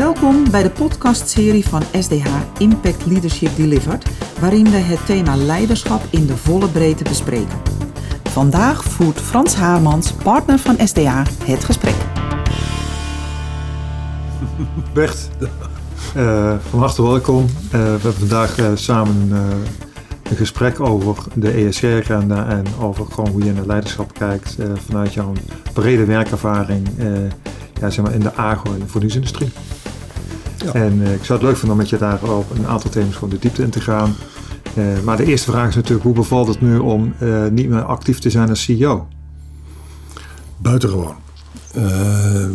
Welkom bij de podcastserie van SDH Impact Leadership Delivered, waarin we het thema leiderschap in de volle breedte bespreken. Vandaag voert Frans Haarmans, partner van SDH, het gesprek. Bert, uh, van harte welkom. Uh, we hebben vandaag uh, samen een gesprek over de ESG-agenda en over gewoon hoe je naar leiderschap kijkt vanuit jouw brede werkervaring ja, zeg maar in de agro- en de voedingsindustrie. Ja. En ik zou het leuk vinden om met je daar op een aantal thema's gewoon de diepte in te gaan. maar de eerste vraag is natuurlijk, hoe bevalt het nu om niet meer actief te zijn als CEO? Buitengewoon. Uh,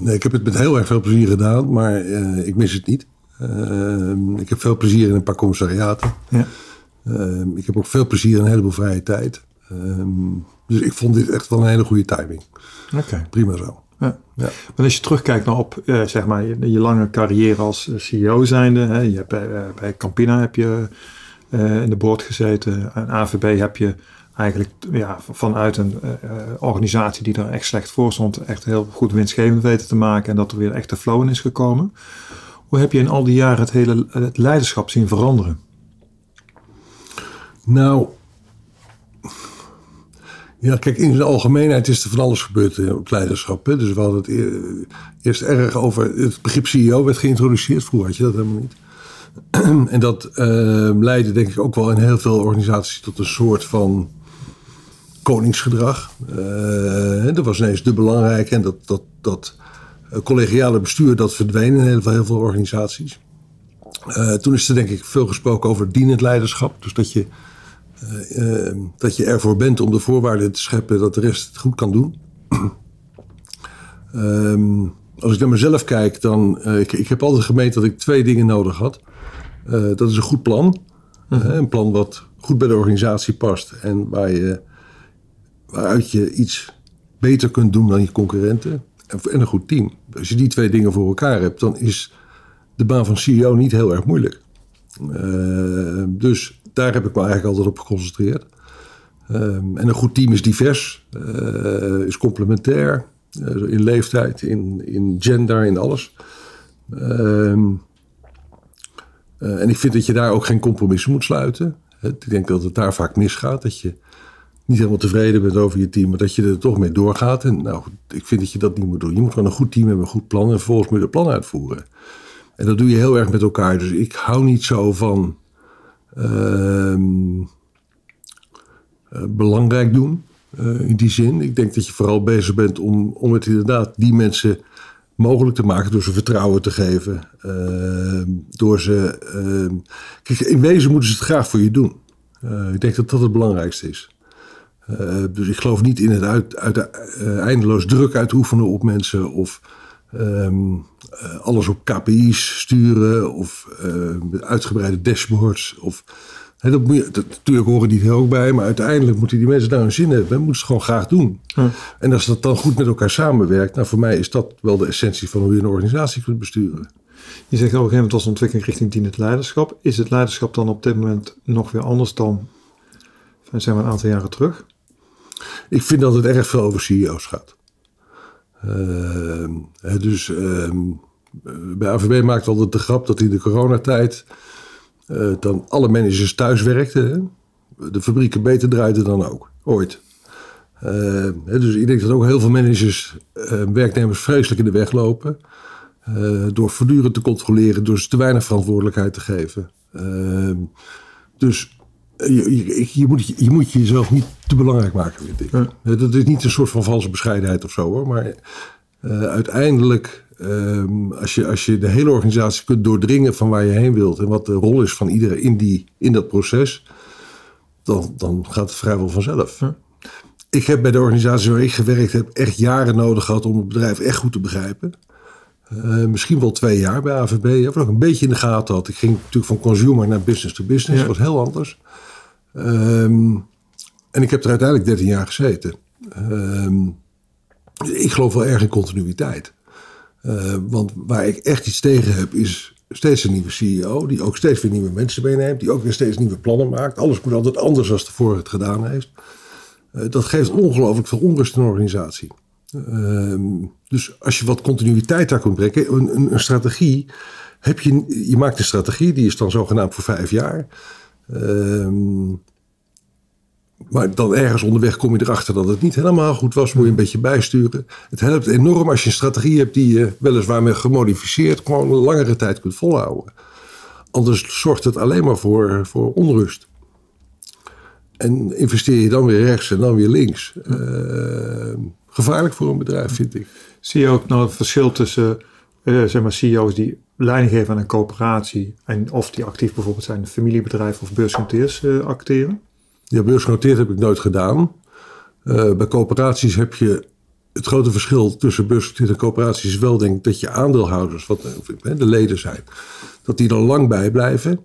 nee, ik heb het met heel erg veel plezier gedaan, maar uh, ik mis het niet. Uh, ik heb veel plezier in een paar commissariaten. Ja. ik heb ook veel plezier in een heleboel vrije tijd. dus ik vond dit echt wel een hele goede timing. Oké. Prima zo. Ja. Ja. Maar als je terugkijkt naar op zeg maar, je, je, lange carrière als CEO zijnde. Hè, je hebt bij, bij Campina heb je in de boord gezeten. En AVB heb je eigenlijk ja, vanuit een uh, organisatie die er echt slecht voor stond, echt heel goed winstgevend weten te maken en dat er weer echt de flow in is gekomen. Hoe heb je in al die jaren het hele het leiderschap zien veranderen? Nou, ja, kijk, in de algemeenheid is er van alles gebeurd in het leiderschap. Hè? Dus we hadden het eerst erg over. Het begrip CEO werd geïntroduceerd. Vroeger had je dat helemaal niet. en dat uh, leidde, denk ik, ook wel in heel veel organisaties tot een soort van koningsgedrag. Uh, dat was ineens de belangrijk en dat, dat, dat uh, collegiale bestuur dat verdween in heel veel, organisaties. Toen is er denk ik veel gesproken over dienend leiderschap. Dus dat je, dat je ervoor bent om de voorwaarden te scheppen dat de rest het goed kan doen. um, als ik naar mezelf kijk, dan. ik, ik heb altijd gemeend dat ik twee dingen nodig had. dat is een goed plan. Mhm. een plan wat goed bij de organisatie past en waar je waaruit je iets beter kunt doen dan je concurrenten. En een goed team. Als je die twee dingen voor elkaar hebt, dan is de baan van CEO niet heel erg moeilijk. Uh, dus daar heb ik me eigenlijk altijd op geconcentreerd. Uh, en een goed team is divers, uh, is complementair. in leeftijd, in, in gender, in alles. Ehm, en ik vind dat je daar ook geen compromissen moet sluiten. Ik denk dat het daar vaak misgaat. Dat je niet helemaal tevreden bent over je team, maar dat je er toch mee doorgaat. En nou, ik vind dat je dat niet moet doen. Je moet gewoon een goed team hebben, een goed plan en vervolgens moet je het plan uitvoeren. En dat doe je heel erg met elkaar. Dus ik hou niet zo van uh, belangrijk doen. Uh, in die zin. Ik denk dat je vooral bezig bent om, om het inderdaad die mensen mogelijk te maken door ze vertrouwen te geven. Uh, door ze. Uh, kijk, in wezen moeten ze het graag voor je doen. Uh, ik denk dat dat het belangrijkste is. Dus ik geloof niet in het uit, uit, eindeloos druk uitoefenen op mensen of um, uh, alles op KPI's sturen of met uitgebreide dashboards. Of, hè, dat moet je, dat, natuurlijk horen die er ook bij, maar uiteindelijk moeten die mensen daar een zin hebben en moeten ze gewoon graag doen. En als dat dan goed met elkaar samenwerkt, nou voor mij is dat wel de essentie van hoe je een organisatie kunt besturen. Je zegt op een gegeven moment als ontwikkeling richting dienend leiderschap. Is het leiderschap dan op dit moment nog weer anders dan zijn we een aantal jaren terug? Ik vind dat het erg veel over CEO's gaat. Uh, dus uh, bij AVB maakt altijd de grap dat in de coronatijd uh, dan alle managers thuis werkten. De fabrieken beter draaiden dan ook, ooit. Uh, dus ik denk dat ook heel veel managers werknemers vreselijk in de weg lopen. door voortdurend te controleren, door ze te weinig verantwoordelijkheid te geven. Ehm, dus je, je, moet, je moet jezelf niet te belangrijk maken, vind ik. Dat is niet een soort van valse bescheidenheid of zo hoor. Maar uh, uiteindelijk, um, als, je, als je de hele organisatie kunt doordringen van waar je heen wilt en wat de rol is van iedereen in, die, in dat proces, dan, dan gaat het vrijwel vanzelf. Ik heb bij de organisatie waar ik gewerkt heb echt jaren nodig gehad om het bedrijf echt goed te begrijpen. Uh, misschien wel twee jaar bij AVB. Ik heb ook een beetje in de gaten had. Ik ging natuurlijk van consumer naar business to business. Dat was heel anders. Um, en ik heb er uiteindelijk 13 jaar gezeten. Um, ik geloof wel erg in continuïteit. Uh, want waar ik echt iets tegen heb, is steeds een nieuwe CEO. Die ook steeds weer nieuwe mensen meeneemt. Die ook weer steeds nieuwe plannen maakt. Alles moet altijd anders dan de vorige het gedaan heeft. Uh, dat geeft ongelooflijk veel onrust in een organisatie. Ehm, dus als je wat continuïteit daar kunt brengen, een, een, strategie, heb je, je maakt een strategie, die is dan zogenaamd voor vijf jaar. Ehm, maar dan ergens onderweg kom je erachter dat het niet helemaal goed was. Moet je een beetje bijsturen. Het helpt enorm als je een strategie hebt die je weliswaar met gemodificeerd gewoon een langere tijd kunt volhouden. Anders zorgt het alleen maar voor, voor onrust. En investeer je dan weer rechts en dan weer links. Uh, gevaarlijk voor een bedrijf, vind ik. Zie je ook nou het verschil tussen uh, zeg maar CEO's die leiding geven aan een coöperatie en of die actief bijvoorbeeld zijn in een familiebedrijf of beursgenoteerd uh, acteren? Ja, beursgenoteerd heb ik nooit gedaan. Uh, bij coöperaties heb je het grote verschil tussen beursgenoteerd en coöperaties is wel denk ik dat je aandeelhouders, wat de leden zijn, dat die er lang bij blijven,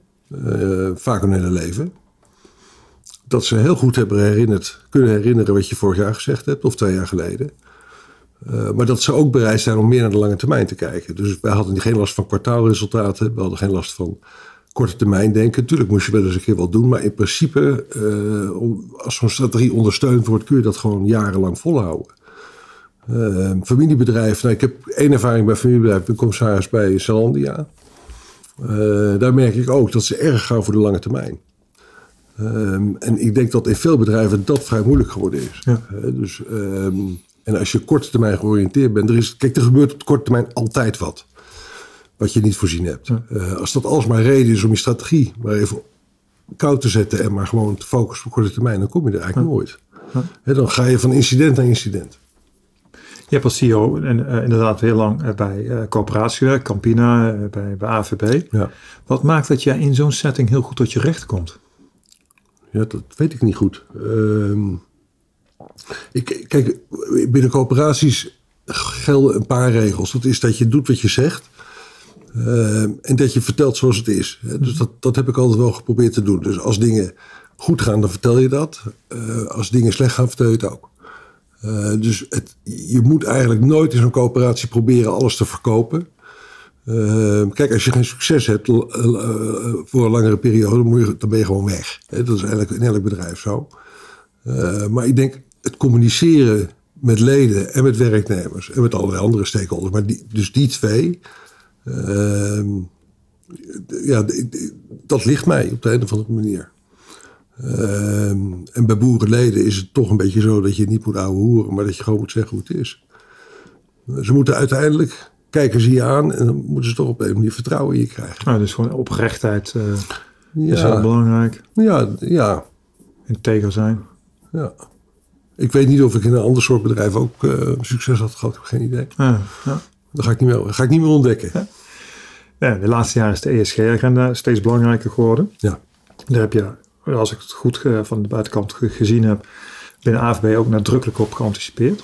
vaak hun hele leven dat ze heel goed hebben herinnerd, kunnen herinneren wat je vorig jaar gezegd hebt, of twee jaar geleden. Uh, maar dat ze ook bereid zijn om meer naar de lange termijn te kijken. Dus wij hadden geen last van kwartaalresultaten, we hadden geen last van korte termijn denken. Natuurlijk moest je wel eens een keer wat doen, maar in principe, uh, als zo'n strategie ondersteund wordt, kun je dat gewoon jarenlang volhouden. Uh, familiebedrijf, nou, ik heb één ervaring bij familiebedrijf, ik ben commissaris bij Zalandia. daar merk ik ook dat ze erg gaan voor de lange termijn. Um, en ik denk dat in veel bedrijven dat vrij moeilijk geworden is. Ja. Uh, dus, um, en als je korte termijn georiënteerd bent, er is, kijk, er gebeurt op korte termijn altijd wat. Wat je niet voorzien hebt. Ja. Uh, als dat alsmaar reden is om je strategie maar even koud te zetten en maar gewoon te focussen op korte termijn, dan kom je er eigenlijk ja. nooit. He, dan ga je van incident naar incident. Je hebt als CEO en, uh, inderdaad heel lang uh, bij uh, coöperatie gewerkt, Campina, bij, bij AVB. Ja. Wat maakt dat jij in zo'n setting heel goed tot je recht komt? Ja, dat weet ik niet goed. Uh, ik, kijk, binnen coöperaties gelden een paar regels. Dat is dat je doet wat je zegt. Uh, en dat je vertelt zoals het is. Dus dat, dat heb ik altijd wel geprobeerd te doen. Dus als dingen goed gaan, dan vertel je dat. Uh, als dingen slecht gaan, vertel je het ook. Uh, dus het, je moet eigenlijk nooit in zo'n coöperatie proberen alles te verkopen. Uh, kijk, als je geen succes hebt uh, voor een langere periode, moet je, dan ben je gewoon weg. dat is eigenlijk in elk bedrijf zo. Uh, maar ik denk, het communiceren met leden en met werknemers en met allerlei andere stakeholders, maar die, dus die twee, ehm, ja, dat ligt mij op de een of andere manier. Ehm, en bij boerenleden is het toch een beetje zo dat je niet moet ouwe hoeren, maar dat je gewoon moet zeggen hoe het is. Ze moeten uiteindelijk kijken ze je aan en dan moeten ze toch op een manier vertrouwen in je krijgen. Nou, dus gewoon oprechtheid uh, ja. is heel belangrijk. Ja, ja. Integer zijn. Ja. Ik weet niet of ik in een ander soort bedrijf ook uh, succes had gehad. Ik heb geen idee. Ja, ja. Dat ga ik niet meer, ga ik niet meer ontdekken. Ja. ja de laatste jaren is de ESG-agenda steeds belangrijker geworden. Ja. Daar heb je, als ik het goed uh, van de buitenkant gezien heb, binnen AVB ook nadrukkelijk op geanticipeerd.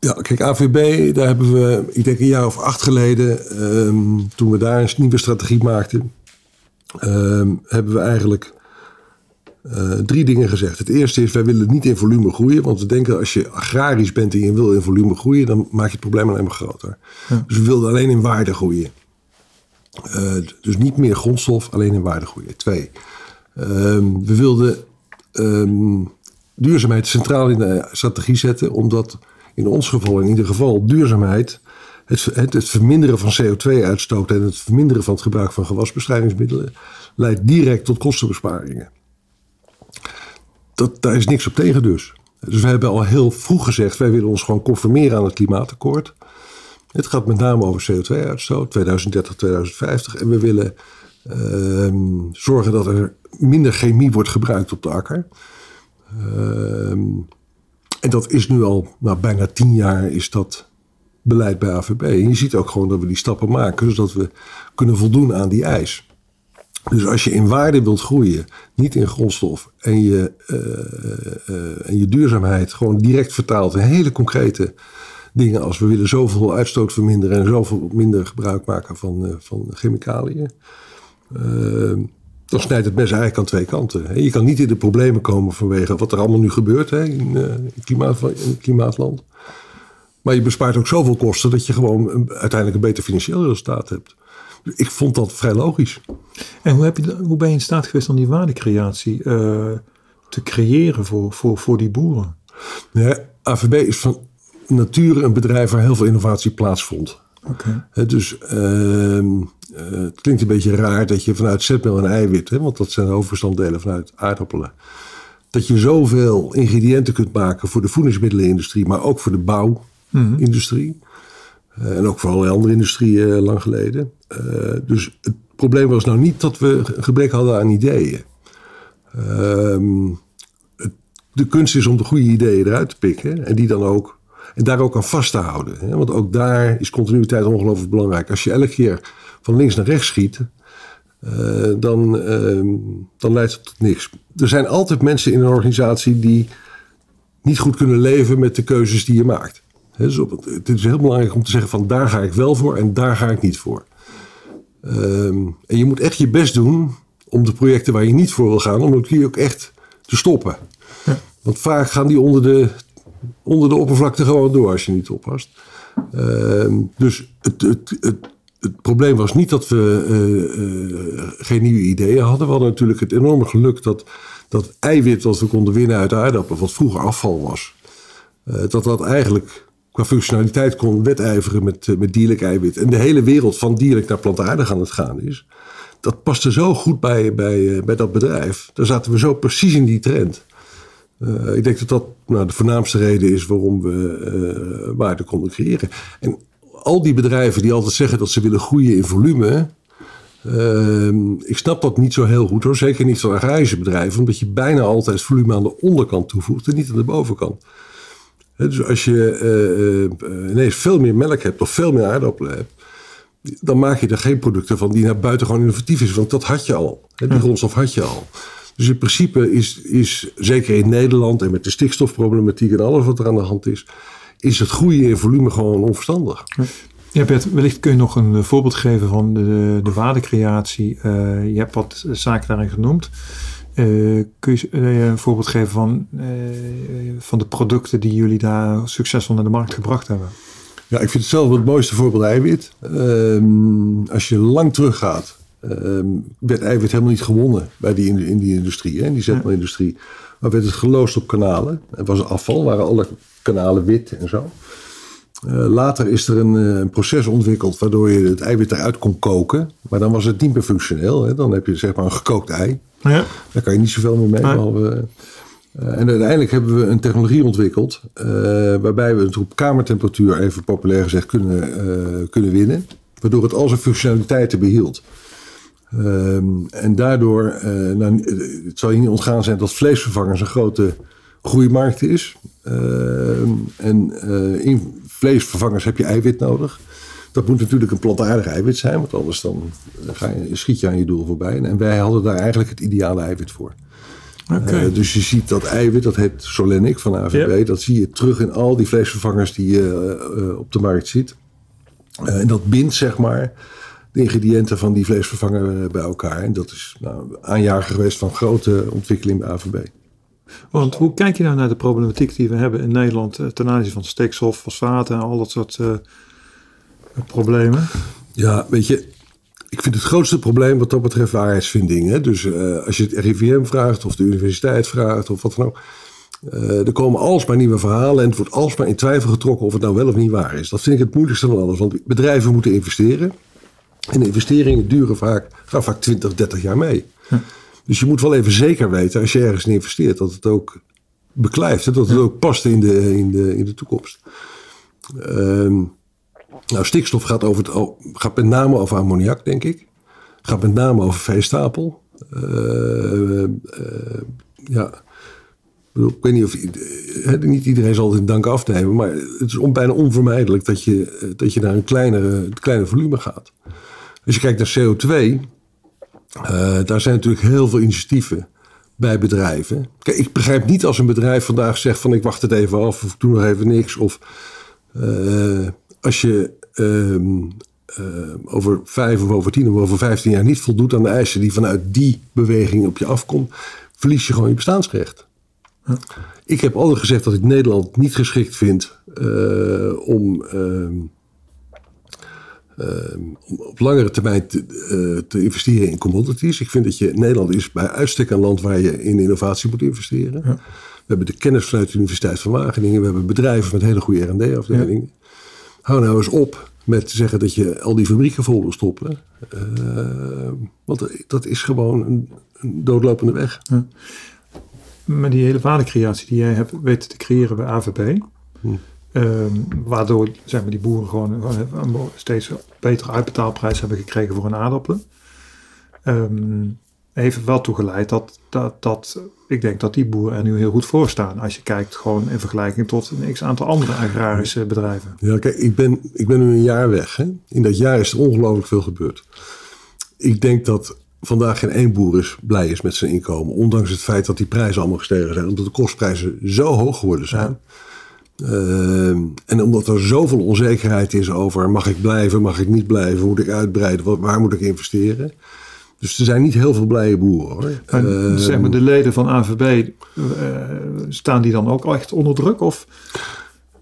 Ja, kijk, AVB, daar hebben we, ik denk een jaar of acht geleden, um, toen we daar een nieuwe strategie maakten, um, hebben we eigenlijk uh, drie dingen gezegd. Het eerste is, wij willen niet in volume groeien, want we denken als je agrarisch bent en je wil in volume groeien, dan maak je het probleem alleen maar groter. Ja. Dus we wilden alleen in waarde groeien. Uh, dus niet meer grondstof, alleen in waarde groeien. Twee, um, we wilden duurzaamheid centraal in de strategie zetten, omdat in ons geval in ieder geval duurzaamheid, het, het, verminderen van CO2-uitstoot en het verminderen van het gebruik van gewasbestrijdingsmiddelen leidt direct tot kostenbesparingen. Dat, daar is niks op tegen dus. Dus we hebben al heel vroeg gezegd, wij willen ons gewoon conformeren aan het klimaatakkoord. Het gaat met name over CO2-uitstoot, 2030, 2050. En we willen uh, zorgen dat er minder chemie wordt gebruikt op de akker. Uh, en dat is nu al nou, bijna tien jaar is dat beleid bij AVB. En je ziet ook gewoon dat we die stappen maken, zodat we kunnen voldoen aan die eis. Dus als je in waarde wilt groeien, niet in grondstof, en je, uh, uh, en je duurzaamheid gewoon direct vertaalt in hele concrete dingen als we willen zoveel uitstoot verminderen en zoveel minder gebruik maken van, uh, van chemicaliën dan snijdt het mes eigenlijk aan twee kanten. Je kan niet in de problemen komen vanwege wat er allemaal nu gebeurt hè, in, klimaat, in het klimaatland. Maar je bespaart ook zoveel kosten dat je gewoon uiteindelijk een beter financieel resultaat hebt. Ik vond dat vrij logisch. En hoe, heb je, hoe ben je in staat geweest om die waardecreatie uh, te creëren voor, voor, voor die boeren? Ja, AVB is van nature een bedrijf waar heel veel innovatie plaatsvond. Dus ehm, eh, het klinkt een beetje raar dat je vanuit zetmeel en eiwit, hè, want dat zijn de hoofdbestanddelen vanuit aardappelen, dat je zoveel ingrediënten kunt maken voor de voedingsmiddelenindustrie, maar ook voor de bouwindustrie. Eh, en ook voor allerlei andere industrieën eh, lang geleden. Dus het probleem was nou niet dat we gebrek hadden aan ideeën. Ehm, het- de kunst is om de goede ideeën eruit te pikken en die dan ook en daar ook aan vast te houden. Hè? Want ook daar is continuïteit ongelooflijk belangrijk. Als je elke keer van links naar rechts schiet, eh, dan, ehm, dan leidt het tot niks. Er zijn altijd mensen in een organisatie die niet goed kunnen leven met de keuzes die je maakt. Hè, dus op, het- het is heel belangrijk om te zeggen van daar ga ik wel voor en daar ga ik niet voor. Ehm, en je moet echt je best doen om de projecten waar je niet voor wil gaan, om die ook echt te stoppen. Want vaak gaan die onder de, onder de oppervlakte gewoon door als je niet oppast. Ehm, dus het, het, het, probleem was niet dat we eh, eh, geen nieuwe ideeën hadden. We hadden natuurlijk het enorme geluk dat dat eiwit dat we konden winnen uit aardappelen, wat vroeger afval was, eh, dat dat eigenlijk qua functionaliteit kon wedijveren met, met dierlijk eiwit. En de hele wereld van dierlijk naar plantaardig aan het gaan is. Dat paste zo goed bij, bij, bij dat bedrijf. Daar zaten we zo precies in die trend. Eh, ik denk dat dat nou, de voornaamste reden is waarom we eh, waarde konden creëren. En al die bedrijven die altijd zeggen dat ze willen groeien in volume. ehm, ik snap dat niet zo heel goed hoor. Zeker niet van agrarische bedrijven. Omdat je bijna altijd volume aan de onderkant toevoegt en niet aan de bovenkant. Dus als je eh, ineens veel meer melk hebt of veel meer aardappelen hebt. Dan maak je er geen producten van die naar buiten gewoon innovatief is. Want dat had je al. Die grondstof had je al. Dus in principe is, is, zeker in Nederland en met de stikstofproblematiek en alles wat er aan de hand is, is het groeien in volume gewoon onverstandig. Ja, Bert, wellicht kun je nog een eh, voorbeeld geven van de, de waardecreatie. Eh, je hebt wat zaken daarin genoemd. Eh, kun je een voorbeeld geven van, van de producten die jullie daar succesvol naar de markt gebracht hebben? Ja, ik vind het zelf het mooiste voorbeeld eiwit. Ehm, als je lang teruggaat, ehm, werd eiwit helemaal niet gewonnen bij die, in, die industrie, hè, in die zetmeelindustrie. Maar werd het geloosd op kanalen. Het was afval, waren alle kanalen wit en zo. Eh, later is er een, eh, een proces ontwikkeld waardoor je het eiwit eruit kon koken. Maar dan was het niet meer functioneel. Hè. Dan heb je zeg maar een gekookt ei. Ja. Daar kan je niet zoveel meer mee. Behalve, eh, en uiteindelijk hebben we een technologie ontwikkeld. waarbij we het op kamertemperatuur, even populair gezegd, kunnen, kunnen winnen. Waardoor het al zijn functionaliteiten behield. Ehm, en daardoor, eh, nou, eh, het zal je niet ontgaan zijn dat vleesvervangers een grote groeimarkt is. Ehm, en eh, in vleesvervangers heb je eiwit nodig. Dat moet natuurlijk een plantaardig eiwit zijn, want anders dan ga je, schiet je aan je doel voorbij. En wij hadden daar eigenlijk het ideale eiwit voor. Eh, dus je ziet dat eiwit, dat heet Solenic van AVB, dat zie je terug in al die vleesvervangers die je eh, eh, op de markt ziet. Eh, en dat bindt zeg maar de ingrediënten van die vleesvervanger eh, bij elkaar. En dat is nou, aanjager geweest van grote ontwikkeling bij AVB. Want hoe kijk je nou naar de problematiek die we hebben in Nederland eh, ten aanzien van stikstof, fosfaten en al dat soort eh, problemen? Ja, weet je, ik vind het grootste probleem wat dat betreft waarheidsvinding. Hè? Dus als je het RIVM vraagt of de universiteit vraagt of wat dan ook. er komen alsmaar nieuwe verhalen en het wordt alsmaar in twijfel getrokken of het nou wel of niet waar is. Dat vind ik het moeilijkste van alles, want bedrijven moeten investeren. En investeringen duren vaak, gaan vaak 20, 30 jaar mee. Dus je moet wel even zeker weten als je ergens in investeert dat het ook beklijft. Hè? Dat het ook past in de, in de, in de toekomst. Ehm, nou, stikstof gaat, over het, gaat met name over ammoniak, denk ik. Gaat met name over veestapel. Eh, eh, ja, ik weet niet of niet iedereen zal het in dank afnemen, maar het is on- bijna onvermijdelijk dat je, eh, dat je naar een kleinere, kleiner volume gaat. Als je kijkt naar CO2, eh, daar zijn natuurlijk heel veel initiatieven bij bedrijven. Kijk, ik begrijp niet als een bedrijf vandaag zegt van ik wacht het even af of ik doe nog even niks. Of eh, als je ehm, eh, over vijf of over tien of over vijftien jaar niet voldoet aan de eisen die vanuit die beweging op je afkomt, verlies je gewoon je bestaansrecht. Ik heb altijd gezegd dat ik Nederland niet geschikt vind om, ehm, om op langere termijn te, eh, te investeren in commodities. Ik vind dat je Nederland is bij uitstek een land waar je in innovatie moet investeren. hebben de kennis vanuit de Universiteit van Wageningen. We hebben bedrijven met hele goede R&D-afdelingen. Hou nou eens op met te zeggen dat je al die fabrieken vol wil stoppen. Uh, want dat is gewoon een, een doodlopende weg. Ja. Maar die hele waardecreatie die jij hebt weten te creëren bij AVB... Hm. Um, waardoor zeg maar, die boeren gewoon, gewoon een steeds betere uitbetaalprijs hebben gekregen voor hun aardappelen. Um, heeft wel toegeleid dat, dat, dat ik denk dat die boeren er nu heel goed voor staan. Als je kijkt gewoon in vergelijking tot een x aantal andere agrarische bedrijven. Ja, kijk, ik ben, ik ben nu een jaar weg. Hè? In dat jaar is er ongelooflijk veel gebeurd. Ik denk dat vandaag geen één boer is, blij is met zijn inkomen. Ondanks het feit dat die prijzen allemaal gestegen zijn. Omdat de kostprijzen zo hoog geworden zijn. Ehm, en omdat er zoveel onzekerheid is over mag ik blijven, mag ik niet blijven, moet ik uitbreiden, waar moet ik investeren. Dus er zijn niet heel veel blije boeren hoor. Uh, zeg maar de leden van AVB, uh, staan die dan ook echt onder druk? Of?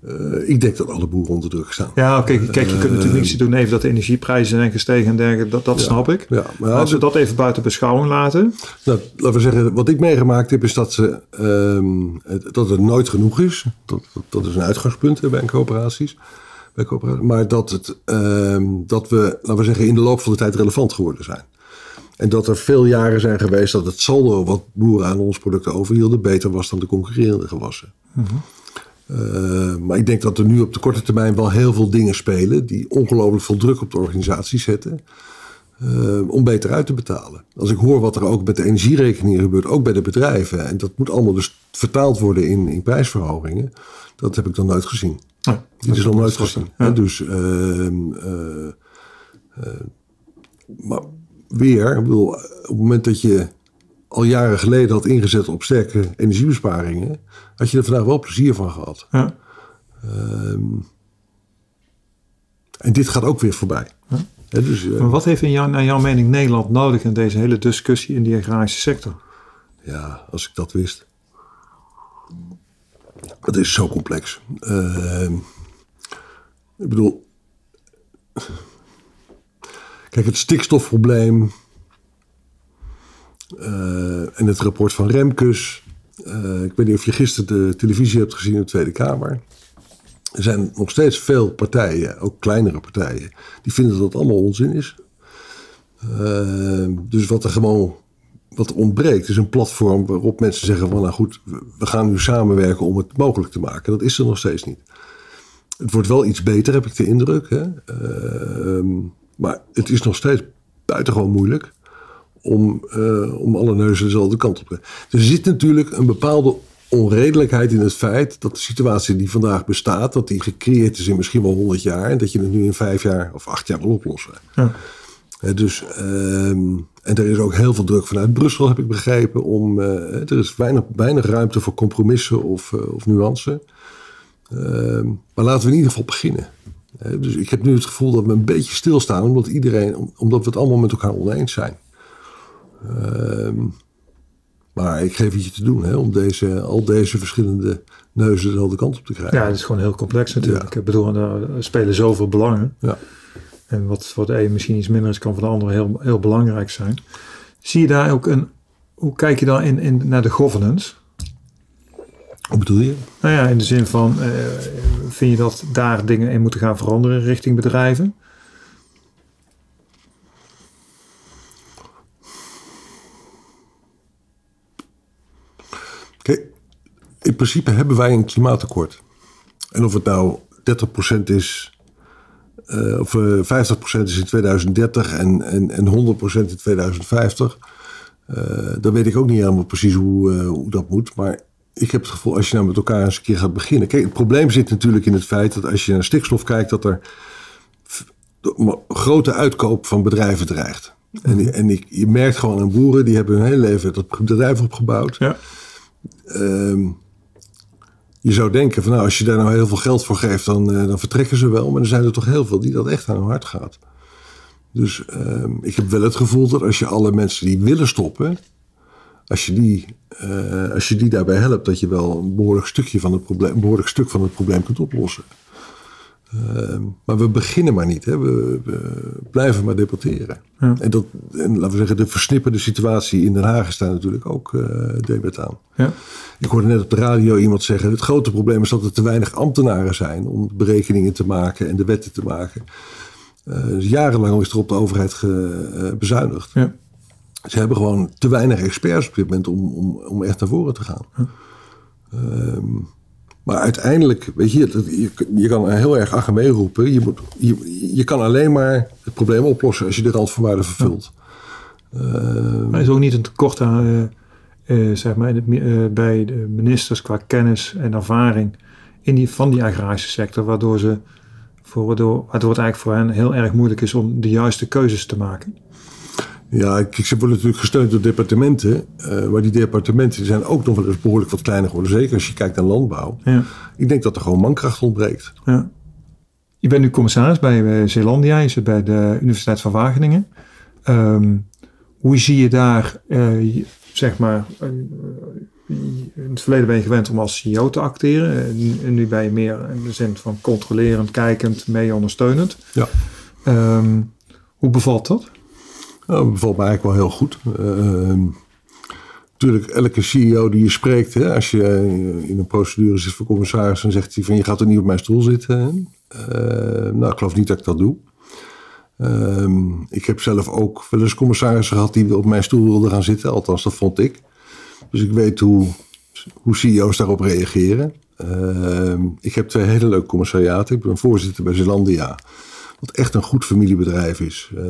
Uh, ik denk dat alle boeren onder druk staan. Ja, oké. Kijk, je kunt natuurlijk niets doen even dat de energieprijzen zijn gestegen en dergelijke. Dat, dat snap ik. Ja, maar als we dat even buiten beschouwing laten. Nou, laten we zeggen, wat ik meegemaakt heb is dat, ze, uh, dat het nooit genoeg is. Dat, dat, dat is een uitgangspunt bij coöperaties. Bij coöperaties. Maar dat, het, uh, dat we, laten we zeggen, in de loop van de tijd relevant geworden zijn. En dat er veel jaren zijn geweest dat het saldo wat boeren aan ons producten overhielden beter was dan de concurrerende gewassen. Mm uh, maar ik denk dat er nu op de korte termijn wel heel veel dingen spelen die ongelooflijk veel druk op de organisatie zetten. Uh, om beter uit te betalen. Als ik hoor wat er ook met de energierekeningen gebeurt, ook bij de bedrijven. En dat moet allemaal dus vertaald worden in, in prijsverhogingen. Dat heb ik dan nooit gezien. Ja, Dit is nog nooit gezien. Ja. Dus, uh, maar weer, bedoel, op het moment dat je al jaren geleden had ingezet op sterke energiebesparingen, had je er vandaag wel plezier van gehad. Ja. Um, en dit gaat ook weer voorbij. Ja. dus, uh, maar wat heeft in jou, naar jouw mening Nederland nodig in deze hele discussie in die agrarische sector? Ja, als ik dat wist. Het is zo complex. Uh, ik bedoel, kijk, het stikstofprobleem, en het rapport van Remkes. Uh, ik weet niet of je gisteren de televisie hebt gezien in de Tweede Kamer. Er zijn nog steeds veel partijen, ook kleinere partijen, die vinden dat het allemaal onzin is. Uh, dus wat er gewoon wat ontbreekt, is een platform waarop mensen zeggen van nou goed, we gaan nu samenwerken om het mogelijk te maken. Dat is er nog steeds niet. Het wordt wel iets beter, heb ik de indruk. Hè? Uh, maar het is nog steeds buitengewoon moeilijk om, uh, om alle neuzen dezelfde kant op te Er zit natuurlijk een bepaalde onredelijkheid in het feit dat de situatie die vandaag bestaat, dat die gecreëerd is in misschien wel 100 jaar en dat je het nu in vijf jaar of acht jaar wil oplossen. Ja. dus, um, en er is ook heel veel druk vanuit Brussel, heb ik begrepen, om, uh, er is weinig, weinig ruimte voor compromissen of, uh, of nuance. Uh, maar laten we in ieder geval beginnen. dus ik heb nu het gevoel dat we een beetje stilstaan, omdat, iedereen, omdat we het allemaal met elkaar oneens zijn. Ehm, maar ik geef je te doen hè, om deze, al deze verschillende neuzen dezelfde kant op te krijgen. Ja, het is gewoon heel complex natuurlijk. Ik bedoel, er spelen zoveel belangen. Ja. En wat voor de een misschien iets minder is, kan voor de ander heel, heel belangrijk zijn. Zie je daar ook een. Hoe kijk je dan in, in, naar de governance? Wat bedoel je? Nou ja, in de zin van, uh, vind je dat daar dingen in moeten gaan veranderen richting bedrijven? Kijk, in principe hebben wij een klimaatakkoord. En of het nou 30% is, uh, of uh, eh, 50% is in 2030 en, en, en 100% in 2050. Uh, dan weet ik ook niet helemaal precies hoe, uh, hoe dat moet. Maar ik heb het gevoel, als je nou met elkaar eens een keer gaat beginnen. Kijk, het probleem zit natuurlijk in het feit dat als je naar stikstof kijkt, dat er grote uitkoop van bedrijven dreigt. En, en ik, je merkt gewoon aan boeren, die hebben hun hele leven dat bedrijf opgebouwd. Ja. Ehm, je zou denken van nou, als je daar nou heel veel geld voor geeft, dan, uh, dan vertrekken ze wel. Maar er zijn er toch heel veel die dat echt aan hun hart gaat. Dus uh, ik heb wel het gevoel dat als je alle mensen die willen stoppen, als je die, uh, als je die daarbij helpt, dat je wel een behoorlijk, stukje van het probleem, een behoorlijk stuk van het probleem kunt oplossen. Ehm, maar we beginnen maar niet. Hè. We, we blijven maar debatteren. Ja. En, dat, en laten we zeggen, de versnipperde situatie in Den Haag is daar natuurlijk ook uh, debat aan. Ja. Ik hoorde net op de radio iemand zeggen: het grote probleem is dat er te weinig ambtenaren zijn om berekeningen te maken en de wetten te maken. Uh, dus jarenlang is er op de overheid ge, uh, bezuinigd. Ja. Ze hebben gewoon te weinig experts op dit moment om, om, om echt naar voren te gaan. Ja. Um, maar uiteindelijk, weet je, je, je kan heel erg achter mee roepen. Je, moet, je, je kan alleen maar het probleem oplossen als je de randvoorwaarden vervult. Ja. Uh, maar is ook niet een tekort aan, uh, uh, zeg maar, in het, bij de ministers qua kennis en ervaring in die, van die agrarische sector, waardoor, ze, voor, waardoor, waardoor het eigenlijk voor hen heel erg moeilijk is om de juiste keuzes te maken? Ja, ik, ze worden natuurlijk gesteund door departementen. Uh, maar die departementen zijn ook nog wel eens behoorlijk wat kleiner geworden. Zeker als je kijkt naar landbouw. Ja. Ik denk dat er gewoon mankracht ontbreekt. Ja. Je bent nu commissaris bij, bij Zeelandia. Je zit bij de Universiteit van Wageningen. Um, hoe zie je daar, uh, zeg maar... Uh, in het verleden ben je gewend om als CEO te acteren. En nu ben je meer in de zin van controlerend, kijkend, mee ondersteunend. Ja. Um, hoe bevalt dat? Nou, bevalt me eigenlijk wel heel goed. Natuurlijk, elke CEO die je spreekt, hè, als je in een procedure zit voor commissaris, dan zegt hij van je gaat er niet op mijn stoel zitten. Uh, nou, ik geloof niet dat ik dat doe. Uh, ik heb zelf ook wel eens commissarissen gehad die op mijn stoel wilden gaan zitten, althans dat vond ik. Dus ik weet hoe, hoe CEO's daarop reageren. Ehm, ik heb twee hele leuke commissariaten. Ik ben voorzitter bij Zeelandia. Wat echt een goed familiebedrijf is. Uh,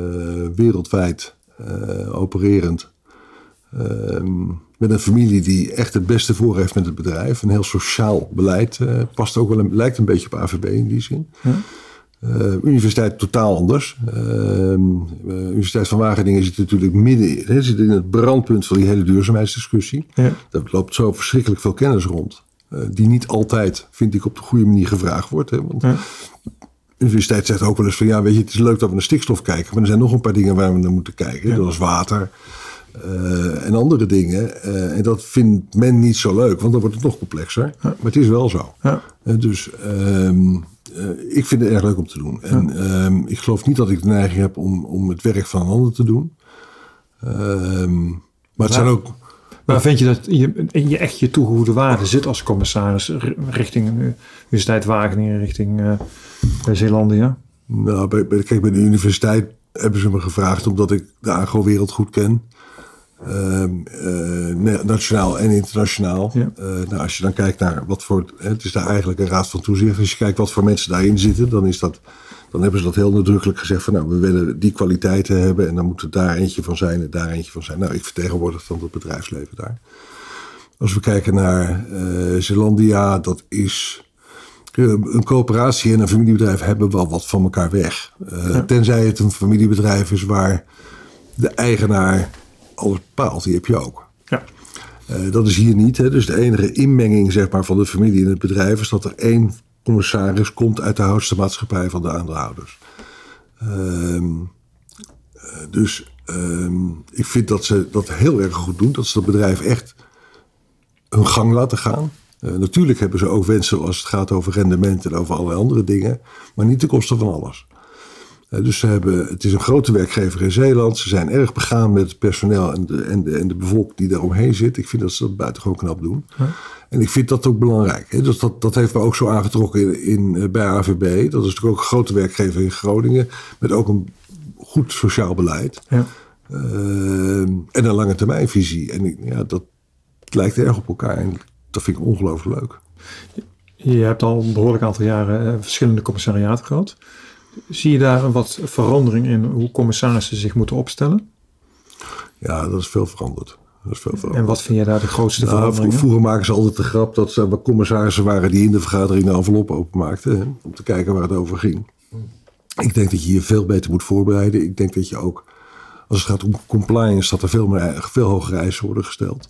wereldwijd uh, opererend. Uh, met een familie die echt het beste voor heeft met het bedrijf. Een heel sociaal beleid. Uh, past ook wel een, lijkt een beetje op AVB in die zin. Ja. universiteit totaal anders. Universiteit van Wageningen zit natuurlijk midden in, zit in het brandpunt van die hele duurzaamheidsdiscussie. Ja. Daar loopt zo verschrikkelijk veel kennis rond. die niet altijd, vind ik, op de goede manier gevraagd wordt. Hè? Want Ja. Universiteit zegt ook wel eens van ja, weet je, het is leuk dat we naar stikstof kijken, maar er zijn nog een paar dingen waar we naar moeten kijken. Ja. Dat is water uh, en andere dingen. Uh, en dat vindt men niet zo leuk, want dan wordt het nog complexer. Ja. Maar het is wel zo. Ja. Uh, dus um, ik vind het erg leuk om te doen. En um, ik geloof niet dat ik de neiging heb om, om het werk van een ander te doen. Um, maar het zijn ook. Maar vind je dat je, je echt je toegevoegde waarde zit als commissaris richting uh, Universiteit Wageningen, richting uh, Zeelandia? Nou, bij, bij, kijk, bij de universiteit hebben ze me gevraagd omdat ik de agro-wereld goed ken. Uh, uh, nationaal en internationaal. Ja. Uh, nou, als je dan kijkt naar wat voor. Het is daar eigenlijk een raad van toezicht. Als je kijkt wat voor mensen daarin zitten, dan, is dat, dan hebben ze dat heel nadrukkelijk gezegd: van nou, we willen die kwaliteiten hebben en dan moet er daar eentje van zijn en daar eentje van zijn. Nou, ik vertegenwoordig dan het bedrijfsleven daar. Als we kijken naar uh, Zeelandia, dat is. Een coöperatie en een familiebedrijf hebben wel wat van elkaar weg. Uh, ja. Tenzij het een familiebedrijf is waar de eigenaar alles bepaalt. Die heb je ook. Ja. Uh, dat is hier niet. Hè. Dus de enige inmenging zeg maar, van de familie in het bedrijf is dat er één commissaris komt uit de hoogste maatschappij van de aandeelhouders. Uh, dus um, ik vind dat ze dat heel erg goed doen. Dat ze dat bedrijf echt hun gang laten gaan. Uh, natuurlijk hebben ze ook wensen als het gaat over rendement en over allerlei andere dingen. Maar niet ten koste van alles. Uh, dus ze hebben, het is een grote werkgever in Zeeland. Ze zijn erg begaan met het personeel en de, en de, en de bevolking die daaromheen zit. Ik vind dat ze dat buitengewoon knap doen. En ik vind dat ook belangrijk. Hè? Dus dat, dat heeft me ook zo aangetrokken in, in, uh, bij AVB. Dat is natuurlijk ook een grote werkgever in Groningen. Met ook een goed sociaal beleid. Ja. en een lange termijnvisie. En ik, ja, dat lijkt erg op elkaar. En dat vind ik ongelooflijk leuk. Je hebt al een behoorlijk aantal jaren uh, verschillende commissariaten gehad. Zie je daar een wat verandering in hoe commissarissen zich moeten opstellen? Ja, dat is veel veranderd. Dat is veel. En wat vind jij daar de grootste nou, veranderingen? Vroeger maken ze altijd de grap dat er commissarissen waren die in de vergadering de envelop openmaakten. Hè, om te kijken waar het over ging. Ik denk dat je je veel beter moet voorbereiden. Ik denk dat je ook, als het gaat om compliance, dat er veel, meer, veel hogere eisen worden gesteld.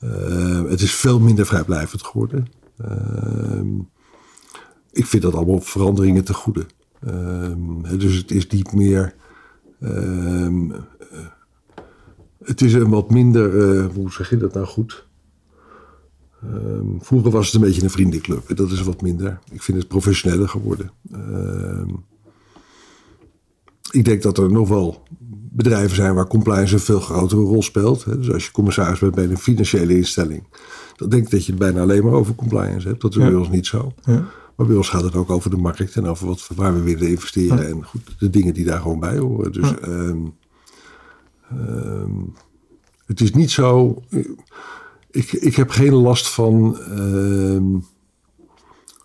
Uh, het is veel minder vrijblijvend geworden. Uh, ik vind dat allemaal veranderingen te goede. Uh, dus het is niet meer. Het is een wat minder. eh, hoe zeg je dat nou goed? Ehm, vroeger was het een beetje een vriendenclub. Dat is wat minder. Ik vind het professioneler geworden. Ehm, ik denk dat er nog wel bedrijven zijn waar compliance een veel grotere rol speelt. Dus als je commissaris bent bij een financiële instelling, dan denk ik dat je het bijna alleen maar over compliance hebt. Dat is bij ons niet zo. Ja. Maar bij ons gaat het ook over de markt en over wat, waar we willen investeren. En goed, de dingen die daar gewoon bij horen. Dus um, het is niet zo. Ik, ik heb geen last van.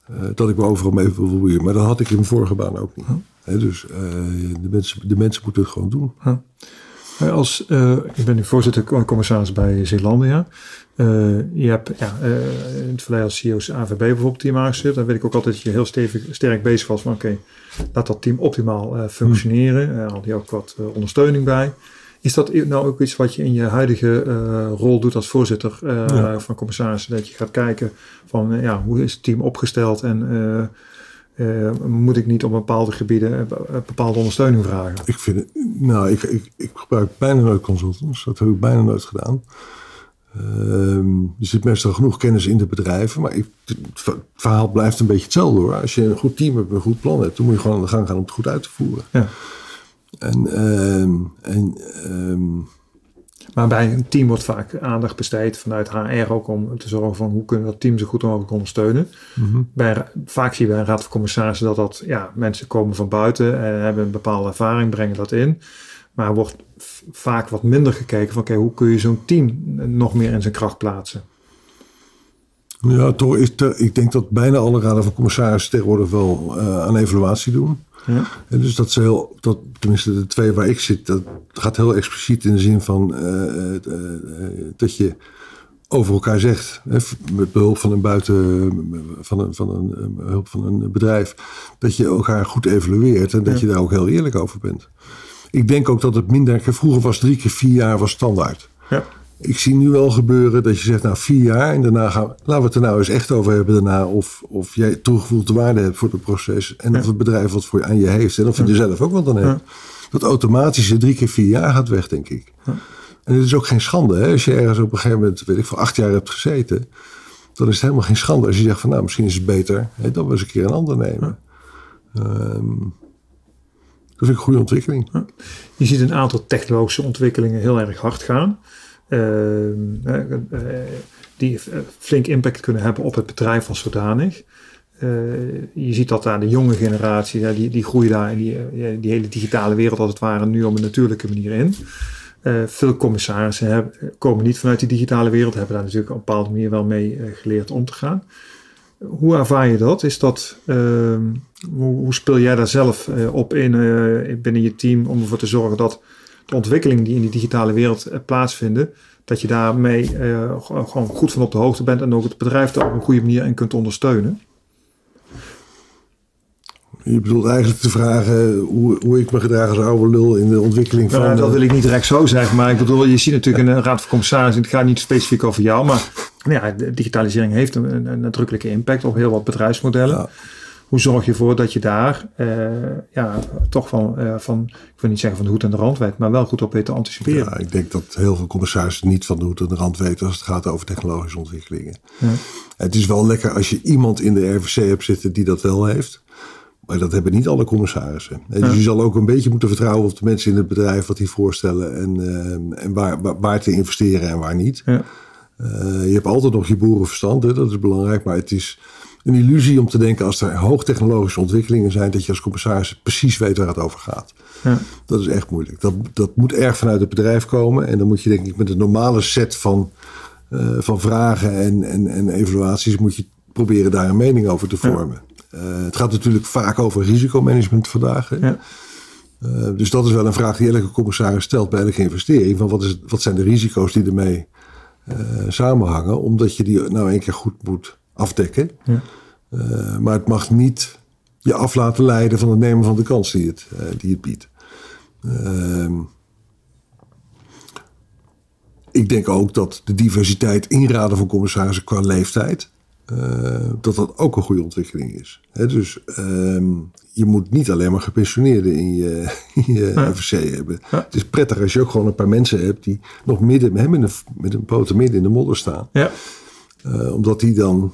Uh, dat ik me overal mee wil bemoeien. Maar dat had ik in mijn vorige baan ook niet. dus uh, de, mensen, de mensen moeten het gewoon doen. Als, uh, ik ben nu voorzitter commissaris bij Zeelandia. Uh, je hebt ja, in het verleden als CEO's AVB bijvoorbeeld team aangezet. Dan weet ik ook altijd dat je heel stevig, sterk bezig was van oké, laat dat team optimaal functioneren. Uh, had je ook wat ondersteuning bij. Is dat nou ook iets wat je in je huidige uh, rol doet als voorzitter uh, ja. van commissarissen? Dat je gaat kijken van uh, ja, hoe is het team opgesteld en moet ik niet op bepaalde gebieden bepaalde ondersteuning vragen? Ik vind nou, ik, ik, ik gebruik bijna nooit consultants. Dat heb ik bijna nooit gedaan. Um, er zit meestal genoeg kennis in de bedrijven, maar ik, het verhaal blijft een beetje hetzelfde hoor. Als je een goed team hebt, een goed plan hebt, dan moet je gewoon aan de gang gaan om het goed uit te voeren. Ja. En, um, en um, maar bij een team wordt vaak aandacht besteed vanuit HR ook om te zorgen van hoe kunnen we dat team zo goed mogelijk ondersteunen. Mm bij, vaak zie je bij een raad van commissarissen dat dat ja, mensen komen van buiten en hebben een bepaalde ervaring, brengen dat in. Maar wordt vaak wat minder gekeken van oké, hoe kun je zo'n team nog meer in zijn kracht plaatsen. Ja, toch is ik denk dat bijna alle raden van commissarissen tegenwoordig wel uh, aan evaluatie doen. Ja. En dus dat is heel, dat, tenminste de twee waar ik zit, dat gaat heel expliciet in de zin van uh, uh, dat je over elkaar zegt, hè, met behulp van een buiten, van een, van een hulp van een bedrijf, dat je elkaar goed evalueert en dat je daar ook heel eerlijk over bent. Ik denk ook dat het minder, vroeger was drie keer vier jaar was standaard. Ja. Ik zie nu wel gebeuren dat je zegt, nou vier jaar en daarna gaan we, laten we het er nou eens echt over hebben daarna. Of, of jij toegevoegde waarde hebt voor het proces en of het bedrijf wat voor je aan je heeft en of je er zelf ook wat aan hebt. Dat automatische drie keer vier jaar gaat weg, denk ik. En het is ook geen schande. Hè? Als je ergens op een gegeven moment, weet ik, voor acht jaar hebt gezeten, dan is het helemaal geen schande als je zegt van nou, misschien is het beter hè, dan we eens een keer een ander nemen. Um, dat vind ik een goede ontwikkeling. Je ziet een aantal technologische ontwikkelingen heel erg hard gaan. Ehm, eh, eh, die flink impact kunnen hebben op het bedrijf als zodanig. Je ziet dat daar de jonge generatie, die, die groeien daar in die, die hele digitale wereld als het ware nu op een natuurlijke manier in. Veel commissarissen hebben, komen niet vanuit die digitale wereld, hebben daar natuurlijk op een bepaalde manier wel mee geleerd om te gaan. Hoe ervaar je dat? Is dat hoe, hoe, speel jij daar zelf op in binnen je team om ervoor te zorgen dat de ontwikkelingen die in die digitale wereld eh, plaatsvinden, dat je daarmee uh, gewoon goed van op de hoogte bent en ook het bedrijf daar op een goede manier in kunt ondersteunen. Je bedoelt eigenlijk te vragen hoe, hoe ik me gedraag als oude lul in de ontwikkeling van... Nou, dat wil ik niet direct zo zeggen, maar ik bedoel, je ziet natuurlijk in de Raad van Commissarissen, het gaat niet specifiek over jou, maar ja, de digitalisering heeft een, een nadrukkelijke impact op heel wat bedrijfsmodellen. Ja hoe zorg je ervoor dat je daar uh, ja, toch van, uh, van, ik wil niet zeggen van de hoed en de rand weet, maar wel goed op weet te anticiperen. Ja, ik denk dat heel veel commissarissen niet van de hoed en de rand weten als het gaat over technologische ontwikkelingen. Ja. Het is wel lekker als je iemand in de RVC hebt zitten die dat wel heeft. Maar dat hebben niet alle commissarissen. Dus je zal ook een beetje moeten vertrouwen op de mensen in het bedrijf wat die voorstellen en, uh, en waar, waar, waar, te investeren en waar niet. Ja. je hebt altijd nog je boerenverstand, hè, dat is belangrijk, maar het is een illusie om te denken als er hoogtechnologische ontwikkelingen zijn, dat je als commissaris precies weet waar het over gaat. Ja. Dat is echt moeilijk. Dat, dat moet erg vanuit het bedrijf komen. En dan moet je denk ik met een normale set van, uh, van vragen en, en, en evaluaties moet je proberen daar een mening over te vormen. Ja. Uh, het gaat natuurlijk vaak over risicomanagement vandaag. Ja. Uh, dus dat is wel een vraag die elke commissaris stelt bij elke investering. Van wat, is, wat zijn de risico's die ermee samenhangen? Omdat je die nou een keer goed moet afdekken. Ja. Uh, maar het mag niet je af laten leiden van het nemen van de kans die het, uh, die het biedt. Uh, ik denk ook dat de diversiteit inraden van commissarissen qua leeftijd. Uh, dat dat ook een goede ontwikkeling is. He, dus ehm, je moet niet alleen maar gepensioneerden in je, in je ja. FVC hebben. Ja. Het is prettig als je ook gewoon een paar mensen hebt die nog midden met een, met een poten midden in de modder staan. Ja. Uh, omdat die dan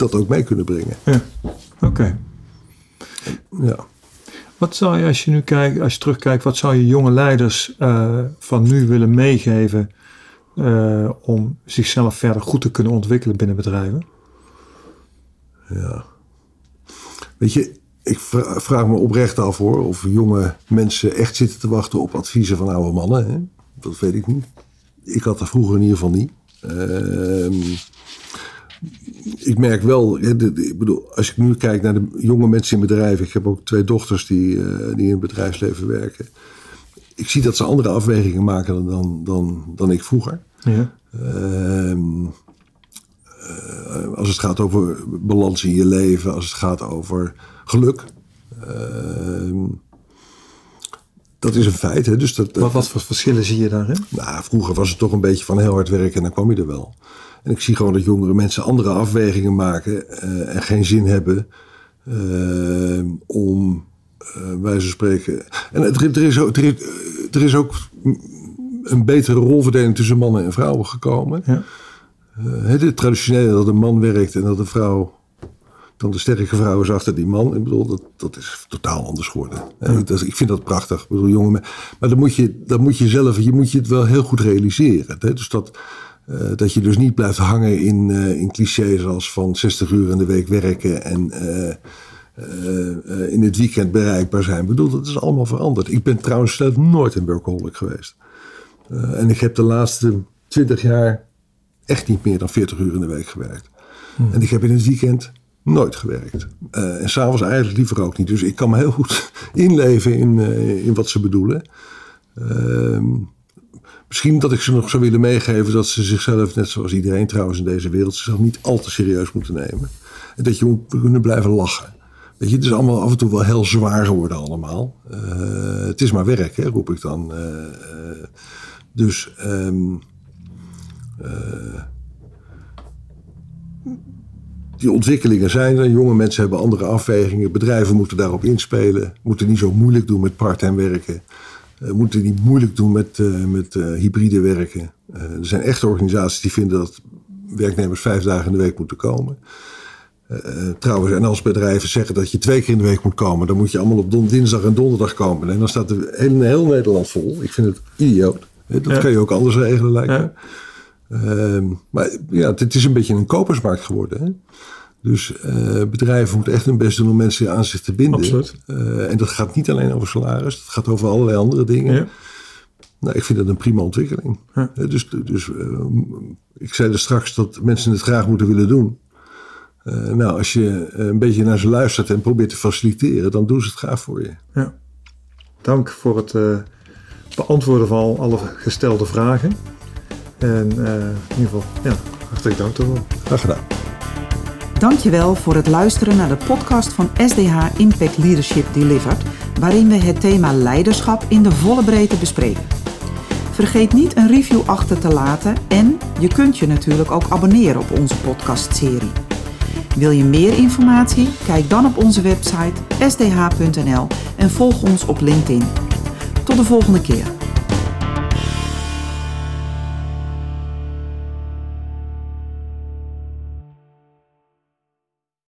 dat ook mee kunnen brengen. Ja, oké. Ja. Wat zou je, als je nu kijkt, als je terugkijkt, wat zou je jonge leiders uh, van nu willen meegeven uh, om zichzelf verder goed te kunnen ontwikkelen binnen bedrijven? Ja. Weet je, ik vraag me oprecht af hoor, of jonge mensen echt zitten te wachten op adviezen van oude mannen. Hè? Dat weet ik niet. Ik had dat vroeger in ieder geval niet. Uh, ik merk wel, ik bedoel, als ik nu kijk naar de jonge mensen in bedrijven. Ik heb ook twee dochters die, uh, die in het bedrijfsleven werken. Ik zie dat ze andere afwegingen maken dan, dan, dan ik vroeger. Ja. Uh, als het gaat over balans in je leven, als het gaat over geluk. Ehm, dat is een feit. Hè? Dus dat, wat, wat voor verschillen zie je daarin? Nou, vroeger was het toch een beetje van heel hard werken en dan kwam je er wel. En ik zie gewoon dat jongere mensen andere afwegingen maken uh, en geen zin hebben uh, om, uh, wijze van spreken. En er, er, is ook, er, is, er is ook een betere rolverdeling tussen mannen en vrouwen gekomen. Ja. het traditionele dat een man werkt en dat een vrouw dan de sterke vrouw is achter die man. Ik bedoel, dat, dat is totaal anders geworden. Ja. Dat, ik vind dat prachtig. Ik bedoel, jongen, maar dan moet je, dan moet je zelf, je moet je het wel heel goed realiseren. Hè? Dus dat, uh, dat je dus niet blijft hangen in, uh, in clichés als van 60 uur in de week werken en uh, in het weekend bereikbaar zijn. Ik bedoel, dat is allemaal veranderd. Ik ben trouwens nooit een workaholic geweest. en ik heb de laatste 20 jaar echt niet meer dan 40 uur in de week gewerkt. Hmm. En ik heb in het weekend nooit gewerkt. En s'avonds eigenlijk liever ook niet. Dus ik kan me heel goed inleven in, in wat ze bedoelen. Uh, misschien dat ik ze nog zou willen meegeven dat ze zichzelf, net zoals iedereen trouwens in deze wereld, zichzelf niet al te serieus moeten nemen. En dat je moet kunnen blijven lachen. Weet je, het is allemaal af en toe wel heel zwaar geworden allemaal. Uh, het is maar werk, hè, roep ik dan. dus... Um, die ontwikkelingen zijn er. Jonge mensen hebben andere afwegingen. Bedrijven moeten daarop inspelen. Moeten niet zo moeilijk doen met part-time werken. Uh, moeten niet moeilijk doen met, uh, met uh, hybride werken. er zijn echte organisaties die vinden dat werknemers vijf dagen in de week moeten komen. trouwens, en als bedrijven zeggen dat je twee keer in de week moet komen, dan moet je allemaal op dinsdag en donderdag komen. En dan staat er heel, heel Nederland vol. Ik vind het idioot. Dat ja. kan je ook anders regelen, lijkt me. Ja. Uh, maar ja, het is een beetje een kopersmarkt geworden. Hè? Dus uh, bedrijven moeten echt hun best doen om mensen aan zich te binden. Absoluut. Uh, en dat gaat niet alleen over salaris, het gaat over allerlei andere dingen. Ja. Nou, ik vind dat een prima ontwikkeling. Ja. dus dus uh, ik zei er straks dat mensen het graag moeten willen doen. nou, als je een beetje naar ze luistert en probeert te faciliteren, dan doen ze het graag voor je. Ja. Dank voor het beantwoorden van alle gestelde vragen. En in ieder geval, ja, hartelijk dank daarvoor. Graag gedaan. Dankjewel voor het luisteren naar de podcast van SDH Impact Leadership Delivered, waarin we het thema leiderschap in de volle breedte bespreken. Vergeet niet een review achter te laten en je kunt je natuurlijk ook abonneren op onze podcastserie. Wil je meer informatie? Kijk dan op onze website sdh.nl en volg ons op LinkedIn. Tot de volgende keer.